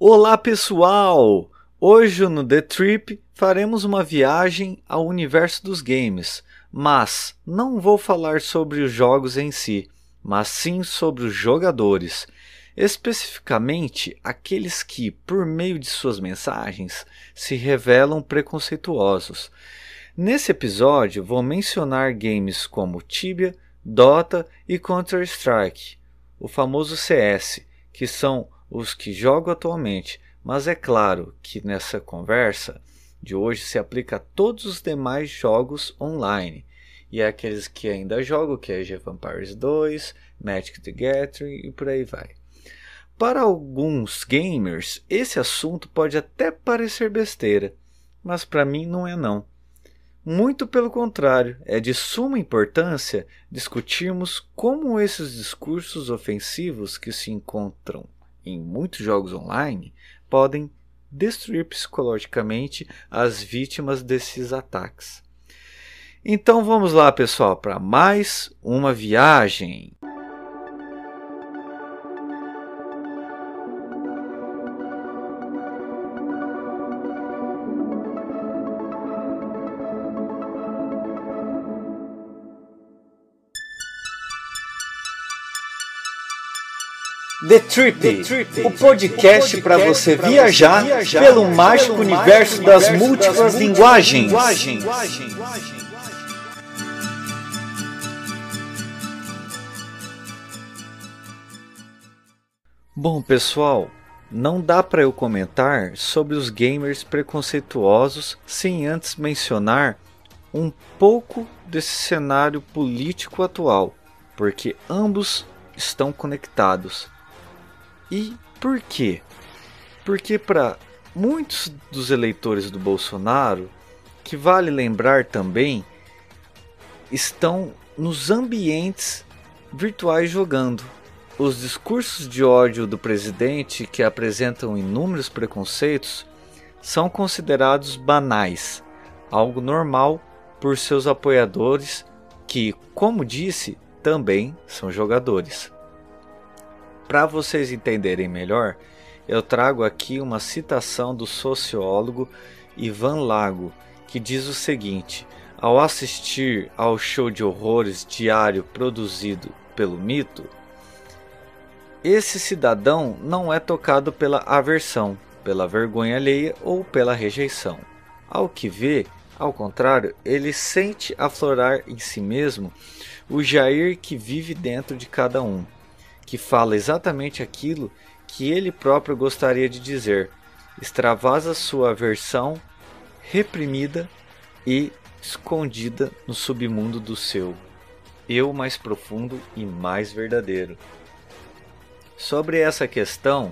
Olá pessoal! Hoje no The Trip faremos uma viagem ao universo dos games, mas não vou falar sobre os jogos em si, mas sim sobre os jogadores, especificamente aqueles que, por meio de suas mensagens, se revelam preconceituosos. Nesse episódio vou mencionar games como Tibia, Dota e Counter-Strike, o famoso CS, que são os que jogo atualmente, mas é claro que nessa conversa de hoje se aplica a todos os demais jogos online e é aqueles que ainda jogam, que é Age Vampires 2, Magic the Gathering e por aí vai. Para alguns gamers, esse assunto pode até parecer besteira, mas para mim não é não. Muito pelo contrário, é de suma importância discutirmos como esses discursos ofensivos que se encontram em muitos jogos online podem destruir psicologicamente as vítimas desses ataques. Então vamos lá, pessoal, para mais uma viagem. The Trip, The Trip o podcast para você viajar, viajar pelo mágico universo das múltiplas linguagens. Bom, pessoal, não dá para eu comentar sobre os gamers preconceituosos sem antes mencionar um pouco desse cenário político atual, porque ambos estão conectados. E por quê? Porque para muitos dos eleitores do Bolsonaro, que vale lembrar também, estão nos ambientes virtuais jogando. Os discursos de ódio do presidente, que apresentam inúmeros preconceitos, são considerados banais, algo normal por seus apoiadores, que, como disse, também são jogadores. Para vocês entenderem melhor, eu trago aqui uma citação do sociólogo Ivan Lago, que diz o seguinte: ao assistir ao show de horrores diário produzido pelo mito, esse cidadão não é tocado pela aversão, pela vergonha alheia ou pela rejeição. Ao que vê, ao contrário, ele sente aflorar em si mesmo o Jair que vive dentro de cada um que fala exatamente aquilo que ele próprio gostaria de dizer, extravasa sua versão reprimida e escondida no submundo do seu eu mais profundo e mais verdadeiro. Sobre essa questão,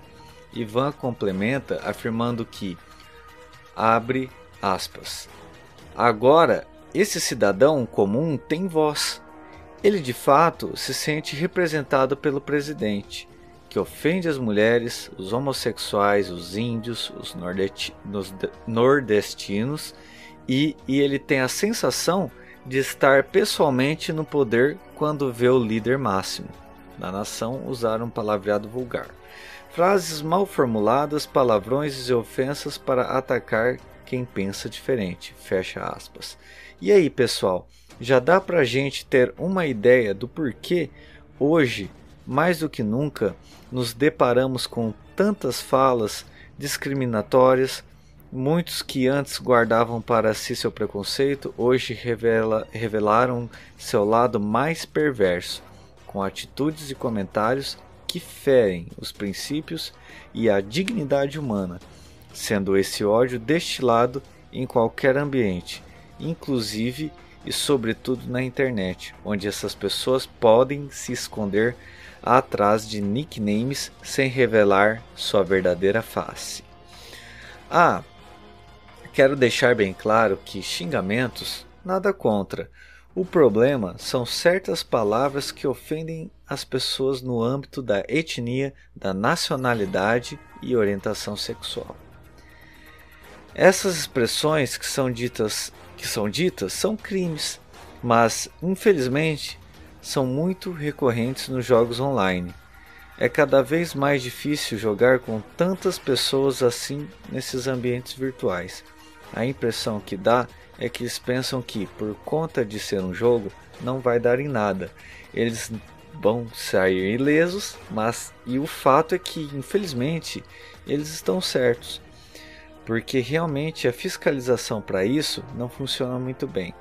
Ivan complementa afirmando que abre aspas. Agora, esse cidadão comum tem voz ele de fato se sente representado pelo presidente, que ofende as mulheres, os homossexuais, os índios, os nordestinos e, e ele tem a sensação de estar pessoalmente no poder quando vê o líder máximo da nação usar um palavreado vulgar. Frases mal formuladas, palavrões e ofensas para atacar quem pensa diferente. Fecha aspas. E aí, pessoal? já dá para a gente ter uma ideia do porquê hoje, mais do que nunca, nos deparamos com tantas falas discriminatórias. Muitos que antes guardavam para si seu preconceito, hoje revela, revelaram seu lado mais perverso, com atitudes e comentários que ferem os princípios e a dignidade humana, sendo esse ódio destilado em qualquer ambiente, inclusive e, sobretudo, na internet, onde essas pessoas podem se esconder atrás de nicknames sem revelar sua verdadeira face. Ah, quero deixar bem claro que xingamentos nada contra. O problema são certas palavras que ofendem as pessoas no âmbito da etnia, da nacionalidade e orientação sexual. Essas expressões que são ditas que são ditas são crimes, mas infelizmente são muito recorrentes nos jogos online. É cada vez mais difícil jogar com tantas pessoas assim nesses ambientes virtuais. A impressão que dá é que eles pensam que, por conta de ser um jogo, não vai dar em nada. Eles vão sair ilesos, mas e o fato é que, infelizmente, eles estão certos, porque realmente a fiscalização para isso não funciona muito bem.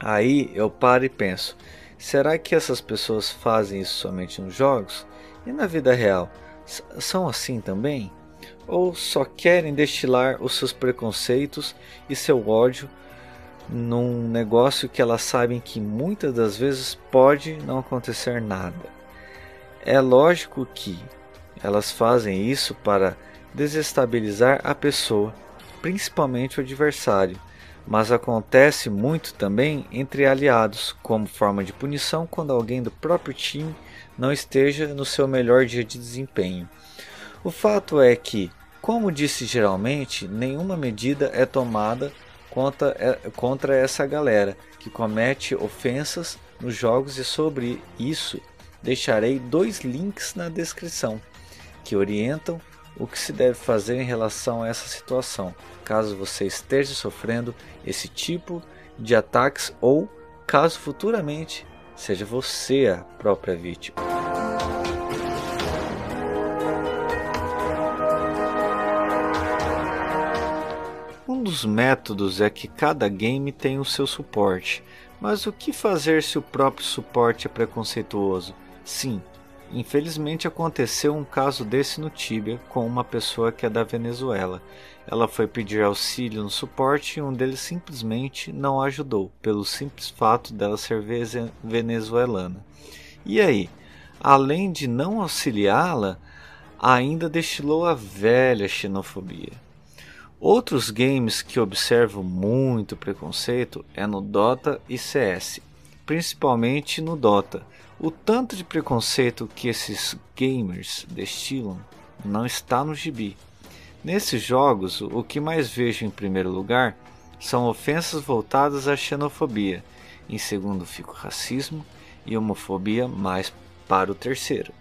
Aí eu paro e penso: será que essas pessoas fazem isso somente nos jogos? E na vida real, são assim também? Ou só querem destilar os seus preconceitos e seu ódio num negócio que elas sabem que muitas das vezes pode não acontecer nada? É lógico que elas fazem isso para desestabilizar a pessoa, principalmente o adversário mas acontece muito também entre aliados, como forma de punição quando alguém do próprio time não esteja no seu melhor dia de desempenho. O fato é que, como disse geralmente, nenhuma medida é tomada contra, é, contra essa galera que comete ofensas nos jogos e sobre isso deixarei dois links na descrição que orientam o que se deve fazer em relação a essa situação, caso você esteja sofrendo esse tipo de ataques ou caso futuramente seja você a própria vítima. Dos métodos é que cada game tem o seu suporte, mas o que fazer se o próprio suporte é preconceituoso? Sim, Infelizmente aconteceu um caso desse no Tibia com uma pessoa que é da Venezuela. Ela foi pedir auxílio no suporte e um deles simplesmente não ajudou, pelo simples fato dela ser venezuelana. E aí, além de não auxiliá-la, ainda destilou a velha xenofobia. Outros games que observo muito preconceito é no Dota e CS, principalmente no Dota o tanto de preconceito que esses gamers destilam não está no gibi. Nesses jogos, o que mais vejo em primeiro lugar são ofensas voltadas à xenofobia, em segundo fica o racismo e homofobia mais para o terceiro.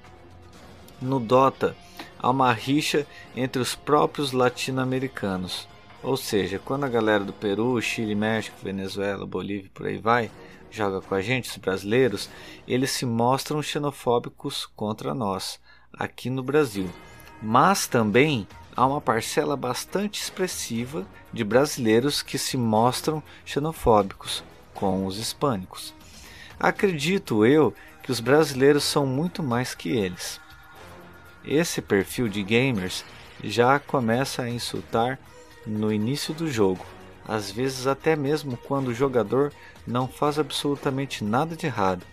No Dota, há uma rixa entre os próprios latino-americanos, ou seja, quando a galera do Peru, Chile, México, Venezuela, Bolívia por aí vai joga com a gente, os brasileiros, eles se mostram xenofóbicos contra nós, aqui no Brasil. Mas também há uma parcela bastante expressiva de brasileiros que se mostram xenofóbicos com os hispânicos. Acredito eu que os brasileiros são muito mais que eles. Esse perfil de gamers já começa a insultar no início do jogo, às vezes até mesmo quando o jogador não faz absolutamente nada de errado.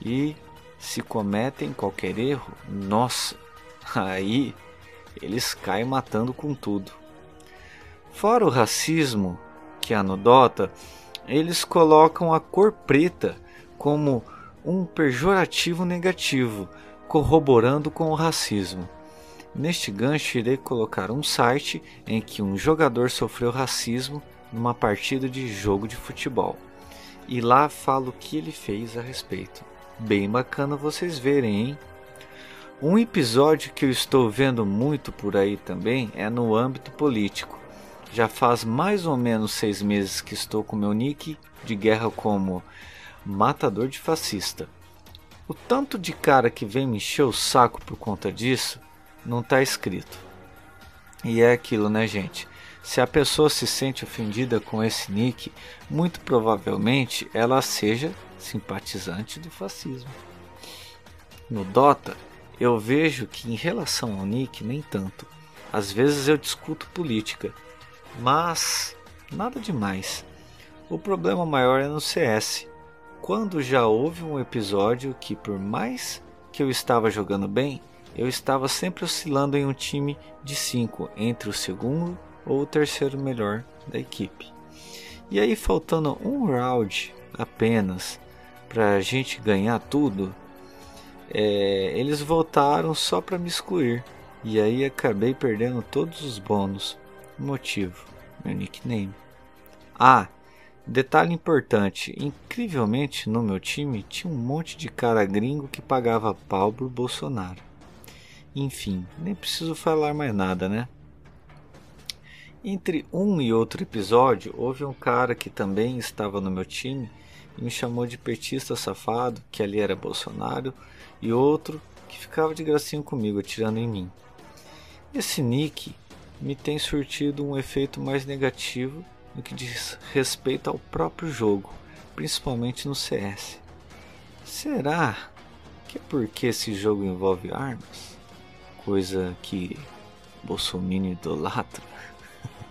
E se cometem qualquer erro, nossa, aí eles caem matando com tudo. Fora o racismo que há no Dota, eles colocam a cor preta como um pejorativo negativo, corroborando com o racismo. Neste gancho, irei colocar um site em que um jogador sofreu racismo numa partida de jogo de futebol e lá fala o que ele fez a respeito. Bem bacana vocês verem, hein? Um episódio que eu estou vendo muito por aí também é no âmbito político. Já faz mais ou menos seis meses que estou com meu nick de guerra como matador de fascista. O tanto de cara que vem me encher o saco por conta disso não está escrito. E é aquilo, né, gente? Se a pessoa se sente ofendida com esse nick, muito provavelmente ela seja simpatizante do fascismo. No Dota, eu vejo que em relação ao nick, nem tanto. Às vezes eu discuto política, mas nada demais. O problema maior é no CS. Quando já houve um episódio que, por mais que eu estava jogando bem, eu estava sempre oscilando em um time de 5 entre o segundo ou o terceiro melhor da equipe. E aí, faltando um round apenas para a gente ganhar tudo, é, eles voltaram só para me excluir. E aí acabei perdendo todos os bônus. Motivo: meu nickname. Ah, Detalhe importante: incrivelmente no meu time tinha um monte de cara gringo que pagava pau pro Bolsonaro. Enfim, nem preciso falar mais nada, né? Entre um e outro episódio, houve um cara que também estava no meu time e me chamou de petista safado, que ali era Bolsonaro, e outro que ficava de gracinha comigo, atirando em mim. Esse nick me tem surtido um efeito mais negativo no que diz respeito ao próprio jogo, principalmente no CS. Será que é porque esse jogo envolve armas? Coisa que Bolsonaro idolatra?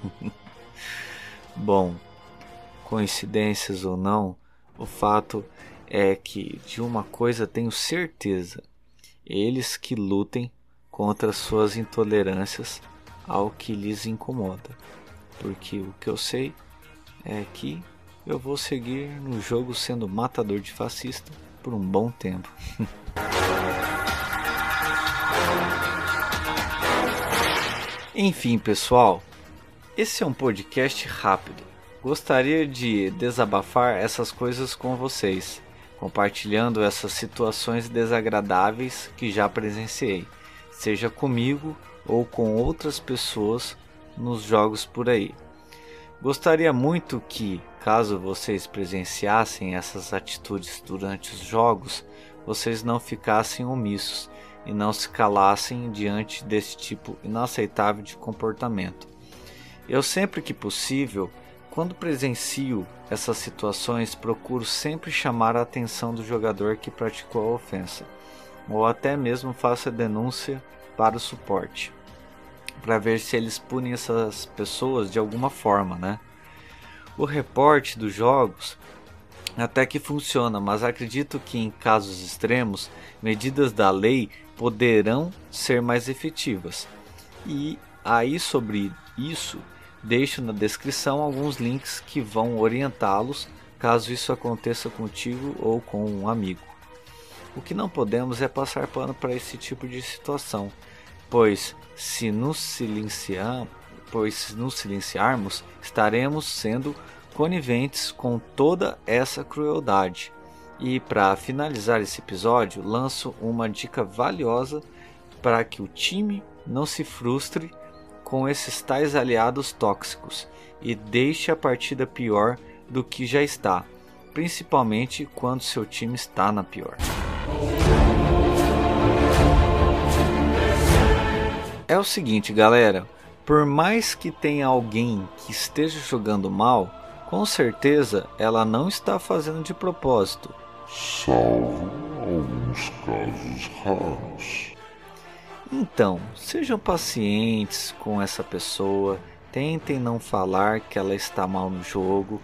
Bom, coincidências ou não, o fato é que de uma coisa tenho certeza: eles que lutem contra suas intolerâncias ao que lhes incomoda porque o que eu sei é que eu vou seguir no jogo sendo matador de fascista por um bom tempo. Enfim, pessoal, esse é um podcast rápido. Gostaria de desabafar essas coisas com vocês, compartilhando essas situações desagradáveis que já presenciei, seja comigo ou com outras pessoas nos jogos por aí. Gostaria muito que, caso vocês presenciassem essas atitudes durante os jogos, vocês não ficassem omissos e não se calassem diante desse tipo inaceitável de comportamento. Eu sempre que possível, quando presencio essas situações, procuro sempre chamar a atenção do jogador que praticou a ofensa, ou até mesmo faço a denúncia para o suporte para ver se eles punem essas pessoas de alguma forma, né? O reporte dos jogos até que funciona, mas acredito que em casos extremos, medidas da lei poderão ser mais efetivas. E aí sobre isso, deixo na descrição alguns links que vão orientá-los caso isso aconteça contigo ou com um amigo. O que não podemos é passar pano para esse tipo de situação pois se nos silenciar, pois se nos silenciarmos, estaremos sendo coniventes com toda essa crueldade. E para finalizar esse episódio, lanço uma dica valiosa para que o time não se frustre com esses tais aliados tóxicos e deixe a partida pior do que já está, principalmente quando seu time está na pior. É o seguinte, galera. Por mais que tenha alguém que esteja jogando mal, com certeza ela não está fazendo de propósito. Salvo alguns casos raros. Então, sejam pacientes com essa pessoa, tentem não falar que ela está mal no jogo,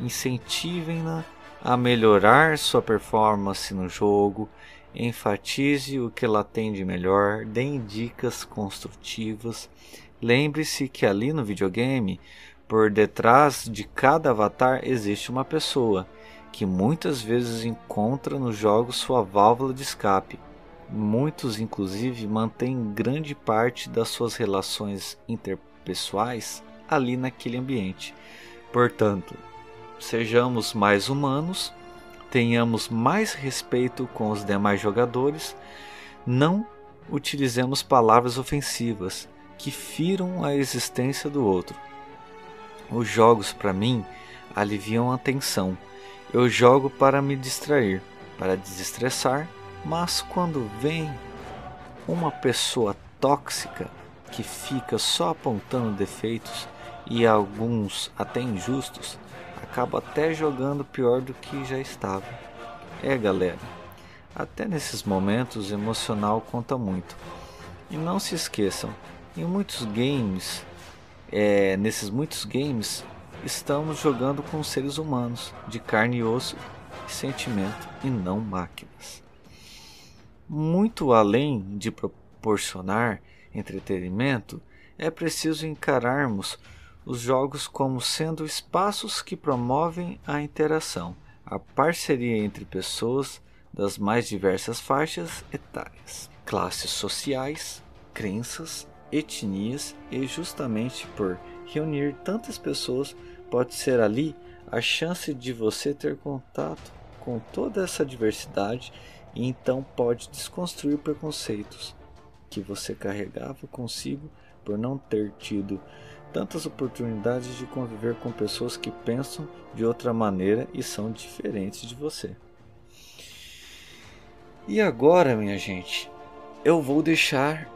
incentivem-na a melhorar sua performance no jogo enfatize o que ela tem de melhor, dê dicas construtivas. Lembre-se que ali no videogame, por detrás de cada avatar existe uma pessoa que muitas vezes encontra no jogo sua válvula de escape. Muitos, inclusive, mantêm grande parte das suas relações interpessoais ali naquele ambiente. Portanto, sejamos mais humanos tenhamos mais respeito com os demais jogadores, não utilizemos palavras ofensivas que firam a existência do outro. Os jogos, para mim, aliviam a tensão. Eu jogo para me distrair, para desestressar, mas quando vem uma pessoa tóxica que fica só apontando defeitos e alguns até injustos, acaba até jogando pior do que já estava. É, galera, até nesses momentos emocional conta muito. E não se esqueçam, em muitos games, é, nesses muitos games, estamos jogando com seres humanos, de carne e osso e sentimento, e não máquinas. Muito além de proporcionar entretenimento, é preciso encararmos os jogos como sendo espaços que promovem a interação, a parceria entre pessoas das mais diversas faixas etárias, classes sociais, crenças, etnias e justamente por reunir tantas pessoas pode ser ali a chance de você ter contato com toda essa diversidade e então pode desconstruir preconceitos que você carregava consigo por não ter tido tantas oportunidades de conviver com pessoas que pensam de outra maneira e são diferentes de você. E agora, minha gente, eu vou deixar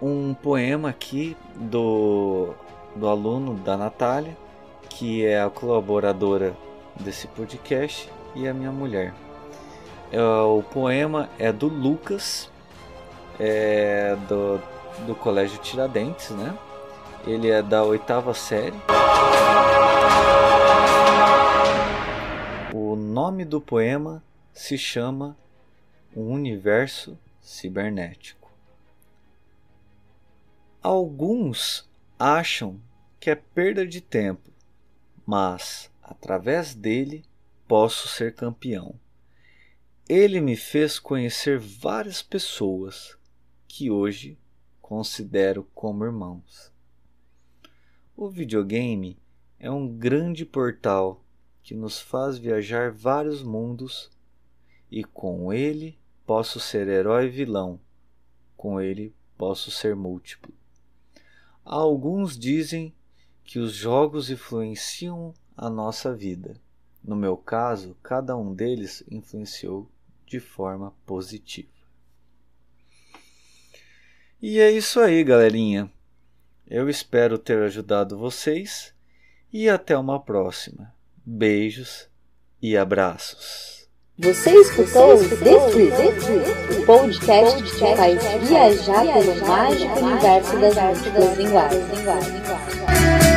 um poema aqui do, do aluno da Natália, que é a colaboradora desse podcast, e a minha mulher. É, o poema é do Lucas, é do, do Colégio Tiradentes, né? Ele é da oitava série. O nome do poema se chama Um Universo Cibernético. Alguns acham que é perda de tempo, mas através dele posso ser campeão. Ele me fez conhecer várias pessoas que hoje considero como irmãos. O videogame é um grande portal que nos faz viajar vários mundos e com ele posso ser herói e vilão, com ele posso ser múltiplo. Alguns dizem que os jogos influenciam a nossa vida. No meu caso, cada um deles influenciou de forma positiva. E é isso aí, galerinha. Eu espero ter ajudado vocês e até uma próxima. Beijos e abraços. Você escutou o The o podcast que faz viajar pelo mágico universo das múltiplas linguagens.